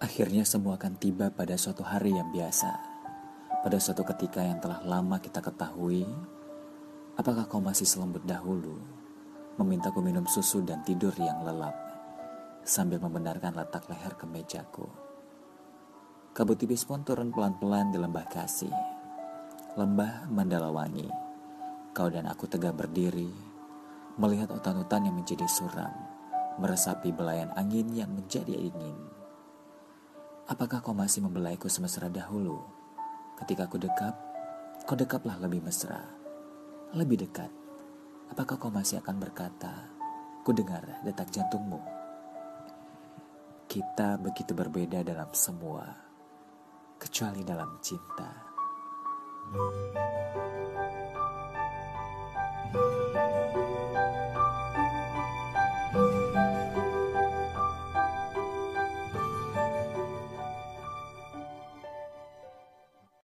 Akhirnya semua akan tiba pada suatu hari yang biasa. Pada suatu ketika yang telah lama kita ketahui, apakah kau masih selembut dahulu, memintaku minum susu dan tidur yang lelap, sambil membenarkan letak leher ke mejaku. Kabut tipis pun turun pelan-pelan di lembah kasih. Lembah Mandalawangi. Kau dan aku tegak berdiri, melihat hutan-hutan yang menjadi suram, meresapi belayan angin yang menjadi ingin. Apakah kau masih membelaiku semesra dahulu? Ketika aku dekap, kau dekaplah lebih mesra, lebih dekat. Apakah kau masih akan berkata, ku dengar detak jantungmu? Kita begitu berbeda dalam semua kecuali dalam cinta. you